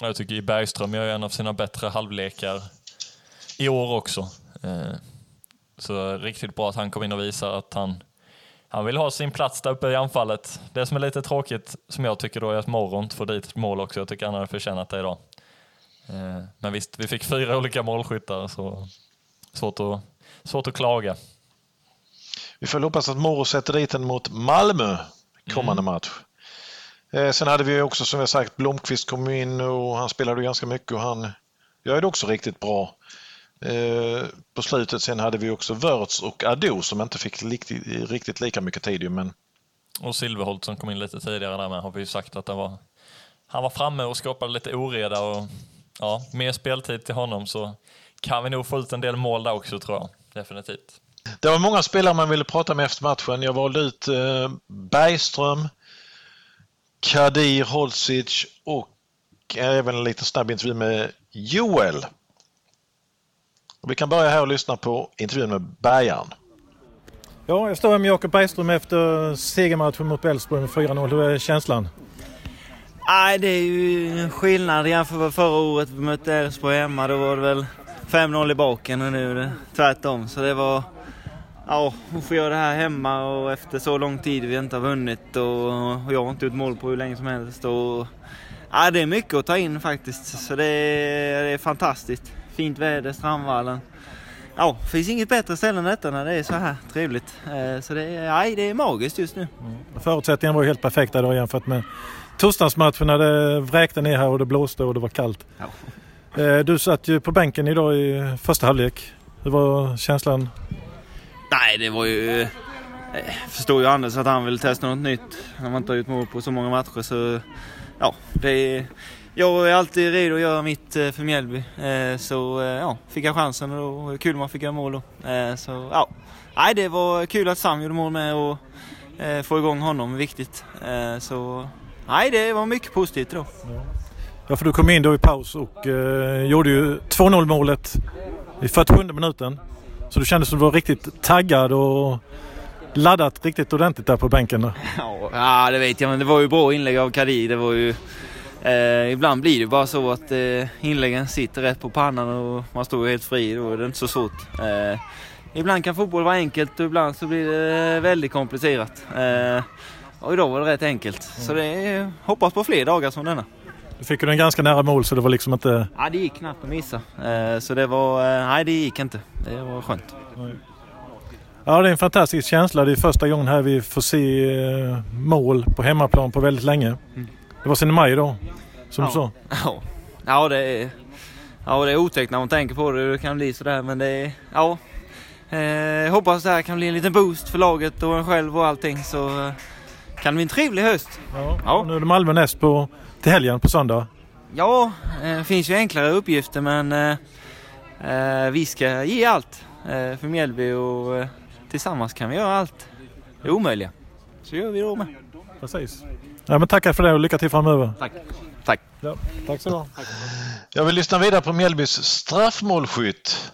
Jag tycker Bergström gör en av sina bättre halvlekar i år också. Så riktigt bra att han kom in och visar att han, han vill ha sin plats där uppe i anfallet. Det som är lite tråkigt, som jag tycker då, är att Morgon får dit ett mål också. Jag tycker han hade förtjänat det idag. Eh, men visst, vi fick fyra olika målskyttar, så svårt att, svårt att klaga. Vi får hoppas att Moro sätter dit den mot Malmö kommande mm. match. Eh, sen hade vi också som jag sagt Blomqvist kom in och han spelade ganska mycket och han gör det också riktigt bra. Eh, på slutet sen hade vi också Wörts och Ado som inte fick riktigt, riktigt lika mycket tid. Men... Och Silverholt som kom in lite tidigare där med har vi ju sagt att det var, han var framme och skapade lite oreda och ja, mer speltid till honom så kan vi nog få ut en del mål där också tror jag. Definitivt. Det var många spelare man ville prata med efter matchen. Jag valde ut eh, Bergström, Kadir Holsic och även en liten snabb intervju med Joel. Och vi kan börja här och lyssna på intervjun med Bergan. Ja, jag står här med Jakob Bergström efter segermatchen mot Elfsborg med 4-0. Hur är känslan? Nej, det är ju skillnad jämfört med förra året. Vi mötte Elfsborg hemma. Då var det väl 5-0 i baken och nu är det tvärtom. Så det var... Ja, att få göra det här hemma och efter så lång tid vi inte har vunnit och, jag har inte gjort mål på hur länge som helst. Och, ja, det är mycket att ta in faktiskt. Så det är, det är fantastiskt. Fint väder, Strandvallen. ja, finns inget bättre ställe än detta när det är så här trevligt. Eh, så det är, nej, det är magiskt just nu. Förutsättningarna var ju helt perfekta idag jämfört med torsdagsmatchen när det vräkte ner här och det blåste och det var kallt. Eh, Du satt ju på bänken idag i första halvlek. Hur var känslan? Nej, det var ju... eh, Förstår ju Anders att han vill testa något nytt. Han har inte gjort mål på så många matcher så... Ja, det är... Jag är alltid redo att göra mitt eh, för Mjällby. Eh, Så eh, ja, fick jag chansen och då var det kul man fick göra mål då. Så ja, nej det var kul att Sam gjorde mål med och få igång honom, viktigt. Så nej, det var mycket positivt då. Ja, för du kom in då i paus och gjorde ju 2-0 målet i 47 minuten. Så du kände som du var riktigt taggad och laddat riktigt ordentligt där på bänken. Där. [laughs] Ja, det vet jag, men det var ju bra inlägg av Kadir. Det var ju... Eh, ibland blir det bara så att eh, inläggen sitter rätt på pannan och man står helt fri. Då är det inte så svårt. Eh, ibland kan fotboll vara enkelt och ibland så blir det väldigt komplicerat. Eh, och idag var det rätt enkelt. Så det är, hoppas på fler dagar som denna. Du fick ju den ganska nära mål så det var liksom inte... Ja, det gick knappt att missa. Eh, så det var... Eh, nej, det gick inte. Det var skönt. Ja, det är en fantastisk känsla. Det är första gången här vi får se eh, mål på hemmaplan på väldigt länge. Det var sen i maj då, som du sa. Ja, ja det är, ja, det är otäckt när man tänker på det. Det kan bli sådär men det är... Ja. Eh, hoppas det här kan bli en liten boost för laget och en själv och allting så eh, kan det bli en trevlig höst. Ja. Nu är det Malmö näst på, till helgen på söndag. Ja, eh, det finns ju enklare uppgifter men eh, vi ska ge allt för Mjällby och tillsammans kan vi göra allt det omöjliga. Så gör vi då med. Precis. Ja, men tackar för det och lycka till framöver. Tack. Tack. Ja, tack så ha. Jag vill lyssna vidare på Mjällbys straffmålskytt.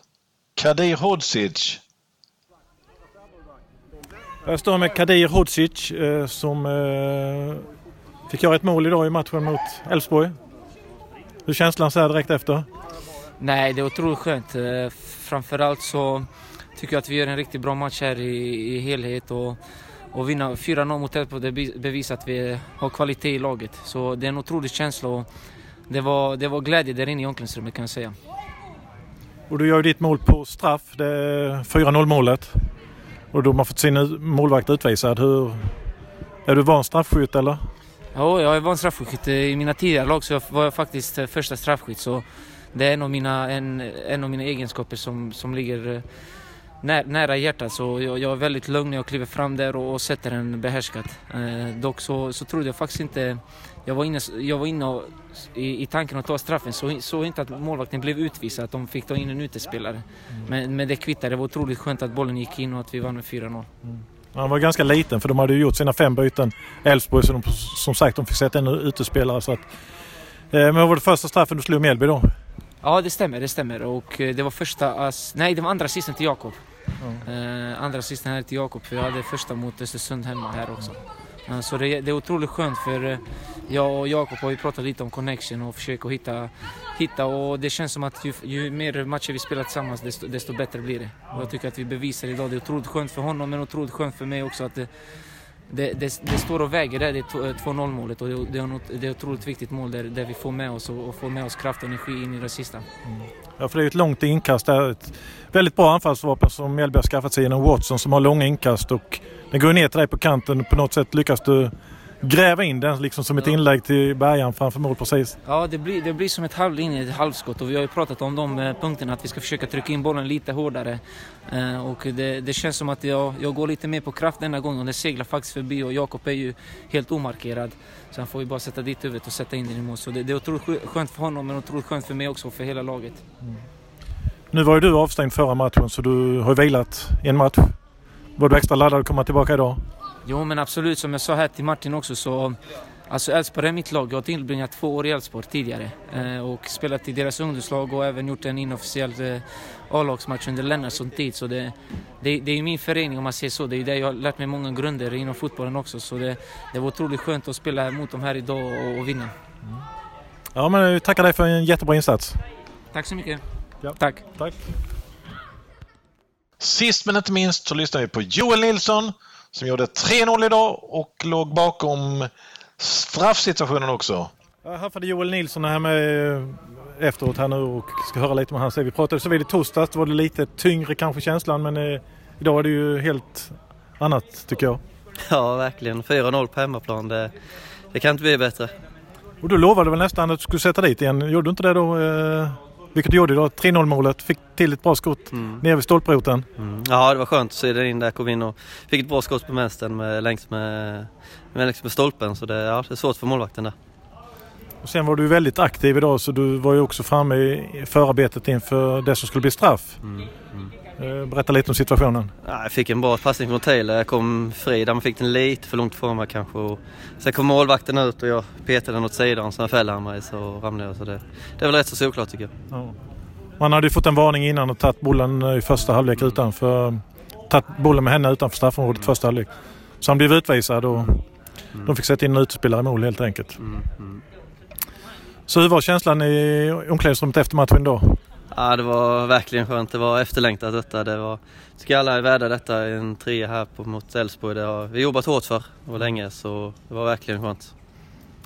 Kadir Hodzic. Jag står med Kadir Hodzic eh, som eh, fick göra ett mål idag i matchen mot Elfsborg. Hur är känslan så här direkt efter? Nej, det är otroligt skönt. Eh, Framförallt så tycker jag att vi gör en riktigt bra match här i, i helhet och, och vinna 4-0 mot Elfsborg det be- bevisar att vi har kvalitet i laget. Så det är en otrolig känsla och det var, det var glädje där inne i omklädningsrummet kan jag säga. Och du gör ju ditt mål på straff. Det är 4-0 målet. Och då har man fått sin målvakt utvisad. Hur, är du van straffskytt eller? Ja, jag var en straffskytt. I mina tidigare lag så var jag faktiskt eh, första straffskytt. Så det är en av mina, en, en av mina egenskaper som, som ligger när, nära hjärtat. Så jag, jag är väldigt lugn när jag kliver fram där och, och sätter den behärskat. Eh, dock så, så trodde jag faktiskt inte... Jag var inne, jag var inne och, i, i tanken att ta straffen. Så såg inte att målvakten blev utvisad, att de fick ta in en utespelare. Men, men det kvittade. Det var otroligt skönt att bollen gick in och att vi vann med 4-0. Han var ganska liten för de hade ju gjort sina fem byten. Elfsborg så de, som sagt de fick sätta en utespelare. Så att, eh, men vad var det första straffen du slog Mjällby då? Ja, det stämmer. Det stämmer. Och eh, det var första... ass- Nej, det var andra assisten till Jakob. Eh, andra assisten här till Jakob, för jag hade första mot Östersund hemma här också. Eh, så det, det är otroligt skönt för eh, jag och Jakob har ju pratat lite om connection och försöker hitta, hitta och det känns som att ju, ju mer matcher vi spelar tillsammans desto, desto bättre blir det. Och jag tycker att vi bevisar idag, det är otroligt skönt för honom men otroligt skönt för mig också att det, det, det, det står och väger där, det är 2-0 eh, målet och det, är något, det är ett otroligt viktigt mål där, där vi får med oss och, och får med oss kraft och energi in i det sista. Mm. Ja, för det är ett långt inkast där. Ett väldigt bra anfallsvapen som Mjällby har skaffat sig genom Watson som har långa inkast och den går ner till dig på kanten. På något sätt lyckas du gräva in den liksom som ett inlägg till Bergan framför mål precis. Ja, det blir, det blir som ett halvlinje, ett halvskott och vi har ju pratat om de eh, punkterna att vi ska försöka trycka in bollen lite hårdare. Eh, och det, det känns som att jag, jag går lite mer på kraft denna gången och det seglar faktiskt förbi och Jakob är ju helt omarkerad. Så han får ju bara sätta dit huvudet och sätta in den i mål. Så det, det är otroligt skö- skönt för honom men otroligt skönt för mig också och för hela laget. Nu var ju du avstängd förra matchen så du har ju vilat en match. Var du extra laddad att komma tillbaka idag? Jo men absolut, som jag sa här till Martin också så Alltså Elfsborg är mitt lag. Jag har tillbringat två år i Elfsborg tidigare eh, och spelat i deras ungdomslag och även gjort en inofficiell eh, A-lagsmatch under Lennartsson tid. Så det, det, det är min förening om man säger så. Det är där jag har lärt mig många grunder inom fotbollen också. Så det, det var otroligt skönt att spela mot dem här idag och, och vinna. Ja men jag tackar dig för en jättebra insats. Tack så mycket. Ja. Tack. Tack. Sist men inte minst så lyssnar vi på Joel Nilsson som gjorde 3-0 idag och låg bakom straffsituationen också. Jag haffade Joel Nilsson här med efteråt här nu och ska höra lite om han säger. Vi pratade så vid i torsdags, då var det lite tyngre kanske känslan men eh, idag är det ju helt annat tycker jag. Ja, verkligen. 4-0 på hemmaplan, det, det kan inte bli bättre. Och du lovade väl nästan att du skulle sätta dit igen. Gjorde du inte det då? Eh, vilket du gjorde idag. 3-0 målet. Fick till ett bra skott mm. nere vid stolproten. Mm. Ja, det var skönt att se den in där. Kom in och fick ett bra skott på vänstern med, längs, med, med, längs med stolpen. Så det, ja, det är svårt för målvakten där. Och sen var du väldigt aktiv idag så du var ju också framme i förarbetet inför det som skulle bli straff. Mm. Eh, berätta lite om situationen. Ja, jag fick en bra passning från Taylor. Jag kom fri där man fick den lite för långt från mig kanske. Och sen kom målvakten ut och jag petade den åt sidan. Sen fällde han mig så ramlade jag. Så det, det är väl rätt så solklart tycker jag. Ja. Man hade ju fått en varning innan och tagit bollen i första halvlek utanför... Tagit bollen med henne utanför straffområdet mm. första halvlek. Så han blev utvisad och mm. de fick sätta in en utespelare i mål helt enkelt. Mm. mm. Så hur var känslan i omklädningsrummet efter matchen då? Ja, det var verkligen skönt. Det var efterlängtat detta. Det var, tycker alla är värda detta, en trea här på, mot Elfsborg. Det har vi jobbat hårt för och länge, så det var verkligen skönt.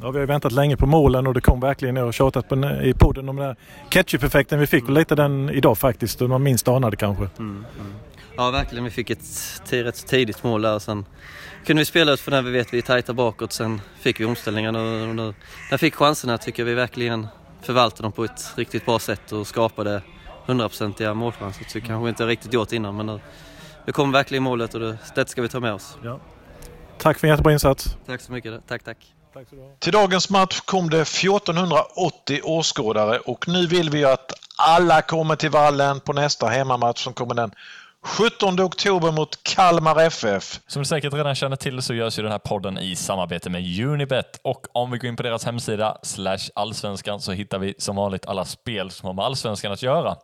Ja, vi har väntat länge på målen och det kom verkligen ner och tjatat på, i podden om den där ketchup-effekten. Vi fick mm. lite den idag faktiskt, man minst anade kanske. Mm, mm. Ja, verkligen. Vi fick ett rätt tidigt mål där och sen kunde vi spela ut för när vi vet vi är tajta bakåt. Sen fick vi omställningarna och nu, när vi fick chanserna tycker vi verkligen förvaltade dem på ett riktigt bra sätt och skapade hundraprocentiga målchanser. Det kanske inte riktigt gjort innan men nu, nu kom verkligen målet och det, det ska vi ta med oss. Ja. Tack för en jättebra insats. Tack så mycket. Tack, tack. tack Till dagens match kom det 1480 åskådare och nu vill vi att alla kommer till vallen på nästa hemmamatch som kommer den 17 oktober mot Kalmar FF. Som du säkert redan känner till så görs ju den här podden i samarbete med Unibet och om vi går in på deras hemsida slash allsvenskan så hittar vi som vanligt alla spel som har med allsvenskan att göra.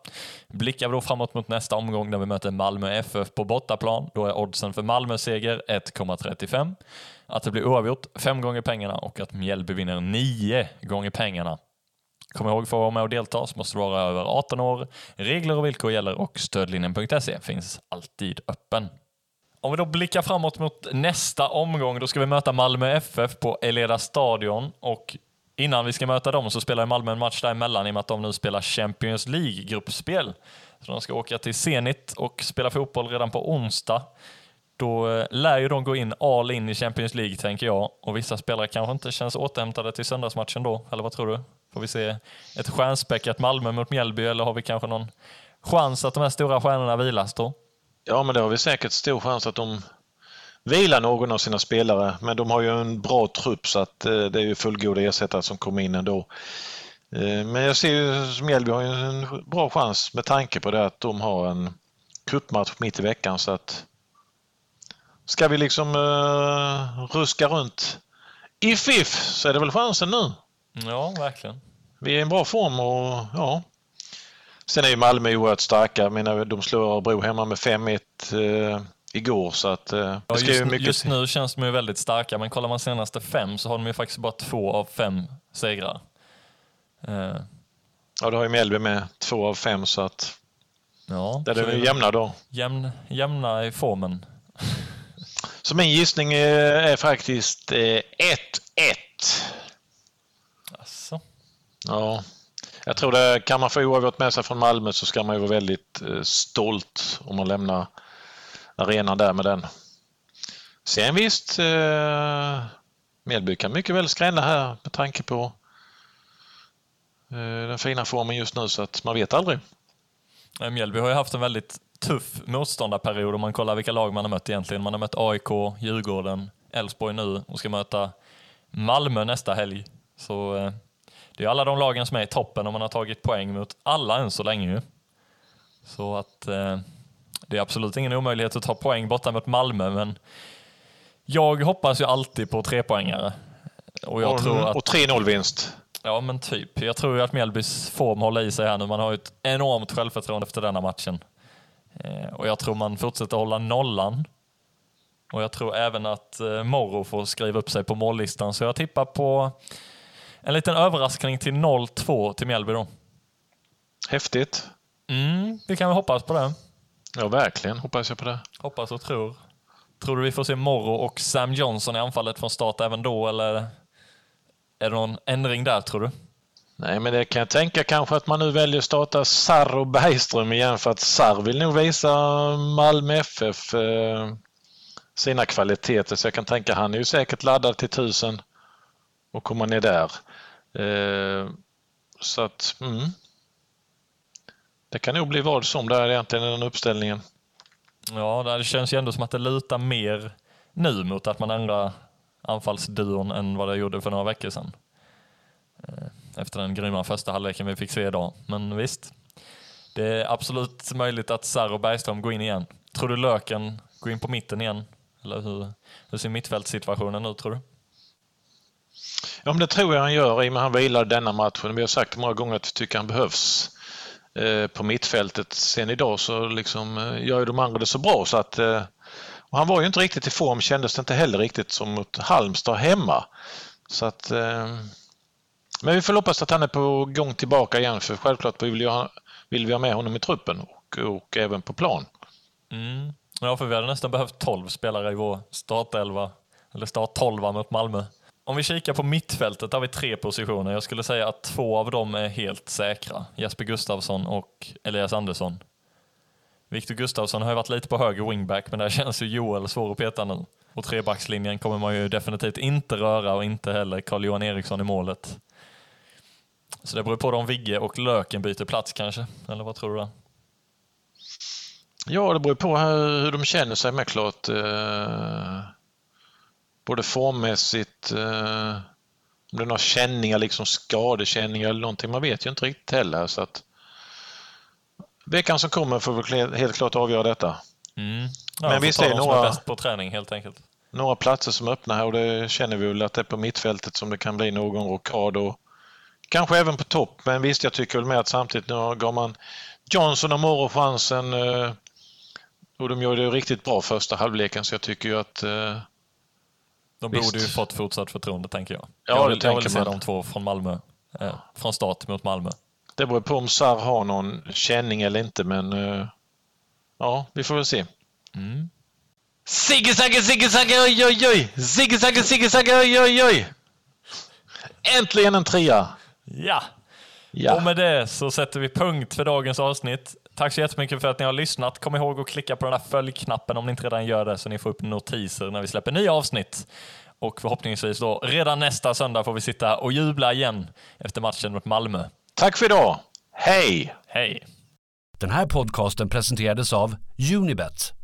Blickar vi då framåt mot nästa omgång när vi möter Malmö FF på bortaplan, då är oddsen för Malmö seger 1,35. Att det blir oavgjort 5 gånger pengarna och att Mjällby vinner 9 gånger pengarna. Kom ihåg, för att vara med och delta så måste du vara över 18 år. Regler och villkor gäller och stödlinjen.se finns alltid öppen. Om vi då blickar framåt mot nästa omgång, då ska vi möta Malmö FF på Eleda Stadion och innan vi ska möta dem så spelar Malmö en match däremellan i och med att de nu spelar Champions League-gruppspel. Så de ska åka till Zenit och spela fotboll redan på onsdag. Då eh, lär ju de gå in all in i Champions League, tänker jag. Och vissa spelare kanske inte känns återhämtade till söndagsmatchen då, eller vad tror du? Får vi se ett stjärnspäckat Malmö mot Mjällby eller har vi kanske någon chans att de här stora stjärnorna vilas då? Ja, men det har vi säkert stor chans att de vilar någon av sina spelare. Men de har ju en bra trupp så att eh, det är ju fullgoda ersättare som kommer in ändå. Eh, men jag ser ju som Mjällby har en bra chans med tanke på det att de har en cupmatch mitt i veckan så att ska vi liksom uh, ruska runt i FIF så är det väl chansen nu. Ja, verkligen. Vi är i en bra form och ja. Sen är ju Malmö oerhört starka. Menar, de slår Örebro hemma med 5-1 eh, igår så att eh, ja, just, mycket... just nu känns de ju väldigt starka men kollar man senaste fem så har de ju faktiskt bara två av fem segrar. Eh. Ja, det har ju Mjällby med två av fem så att ja, där är de jämna då. Jämn, jämna i formen. så min gissning är, är faktiskt 1-1. Ja, jag tror det kan man få oavgjort med sig från Malmö så ska man ju vara väldigt eh, stolt om man lämnar arenan där med den. Sen visst, eh, Mjällby kan mycket väl skrälla här med tanke på eh, den fina formen just nu så att man vet aldrig. Eh, Mjällby har ju haft en väldigt tuff motståndarperiod om man kollar vilka lag man har mött egentligen. Man har mött AIK, Djurgården, Elfsborg nu och ska möta Malmö nästa helg. Så eh, det är alla de lagen som är i toppen och man har tagit poäng mot alla än så länge ju. Så att eh, det är absolut ingen omöjlighet att ta poäng borta mot Malmö, men jag hoppas ju alltid på trepoängare. Och, jag och, tror att, och 3-0 vinst. Ja, men typ. Jag tror ju att Mjällbys form håller i sig här nu. Man har ju ett enormt självförtroende efter denna matchen. Eh, och jag tror man fortsätter hålla nollan. Och jag tror även att eh, Morro får skriva upp sig på mållistan, så jag tippar på en liten överraskning till 0-2 till Mjällby då. Häftigt. Mm, vi kan väl hoppas på det. Ja, verkligen hoppas jag på det. Hoppas och tror. Tror du vi får se Morro och Sam Johnson i anfallet från start även då, eller är det någon ändring där, tror du? Nej, men det kan jag tänka kanske att man nu väljer att starta Sarr och Bergström igen för att Sarr vill nog visa Malmö FF eh, sina kvaliteter. Så jag kan tänka han är ju säkert laddad till tusen och komma ner där. Eh, så att, mm. Det kan nog bli vad som där egentligen i den uppställningen. Ja, det känns ju ändå som att det lutar mer nu mot att man ändrar anfallsduon än vad det gjorde för några veckor sedan. Eh, efter den grymma första halvleken vi fick se idag. Men visst, det är absolut möjligt att Sarr och Bergström går in igen. Tror du Löken går in på mitten igen? Eller hur, hur ser mittfältssituationen ut tror du? Ja, men det tror jag han gör i och med att han vilar denna matchen. Vi har sagt många gånger att vi tycker han behövs eh, på mittfältet. Sen idag så liksom eh, gör ju de andra det så bra så att eh, och han var ju inte riktigt i form kändes det inte heller riktigt som mot Halmstad hemma. Så att men vi får hoppas att han är på gång tillbaka igen för självklart vill, jag, vill vi ha med honom i truppen och, och även på plan. Mm. Ja, för vi hade nästan behövt 12 spelare i vår startelva, eller starttolva mot Malmö. Om vi kikar på mittfältet har vi tre positioner. Jag skulle säga att två av dem är helt säkra. Jesper Gustavsson och Elias Andersson. Viktor Gustavsson har ju varit lite på höger wingback, men där känns ju Joel svår att peta nu. Och trebackslinjen kommer man ju definitivt inte röra och inte heller Carl-Johan Eriksson i målet. Så det beror på om Vigge och Löken byter plats kanske, eller vad tror du? Ja, det beror på hur de känner sig med klart. Eh, Både formmässigt, eh, om det är några känningar, liksom skadekänningar eller någonting. Man vet ju inte riktigt heller. Så att veckan som kommer får vi helt klart avgöra detta. Mm. Ja, Men är det några... på träning helt enkelt. Några platser som öppnar här och det känner vi väl att det är på mittfältet som det kan bli någon rockad och kanske även på topp. Men visst, jag tycker väl med att samtidigt nu gav man Johnson och Moro chansen eh, och de gjorde det riktigt bra första halvleken så jag tycker ju att eh, de Visst. borde ju fått fortsatt förtroende tänker jag. Ja, jag vill, jag vill se de två från Malmö. Eh, från start mot Malmö. Det beror på om Sarr har någon känning eller inte men eh, ja, vi får väl se. Mm. Sigge Sagge, Sigge Sagge, oj oj oj! Sigge Sagge, Sigge Sagge, oj oj oj! Äntligen en trea! Ja. ja, och med det så sätter vi punkt för dagens avsnitt. Tack så jättemycket för att ni har lyssnat. Kom ihåg att klicka på den där följknappen om ni inte redan gör det så ni får upp notiser när vi släpper nya avsnitt. Och förhoppningsvis då redan nästa söndag får vi sitta och jubla igen efter matchen mot Malmö. Tack för idag. Hej! Hej! Den här podcasten presenterades av Unibet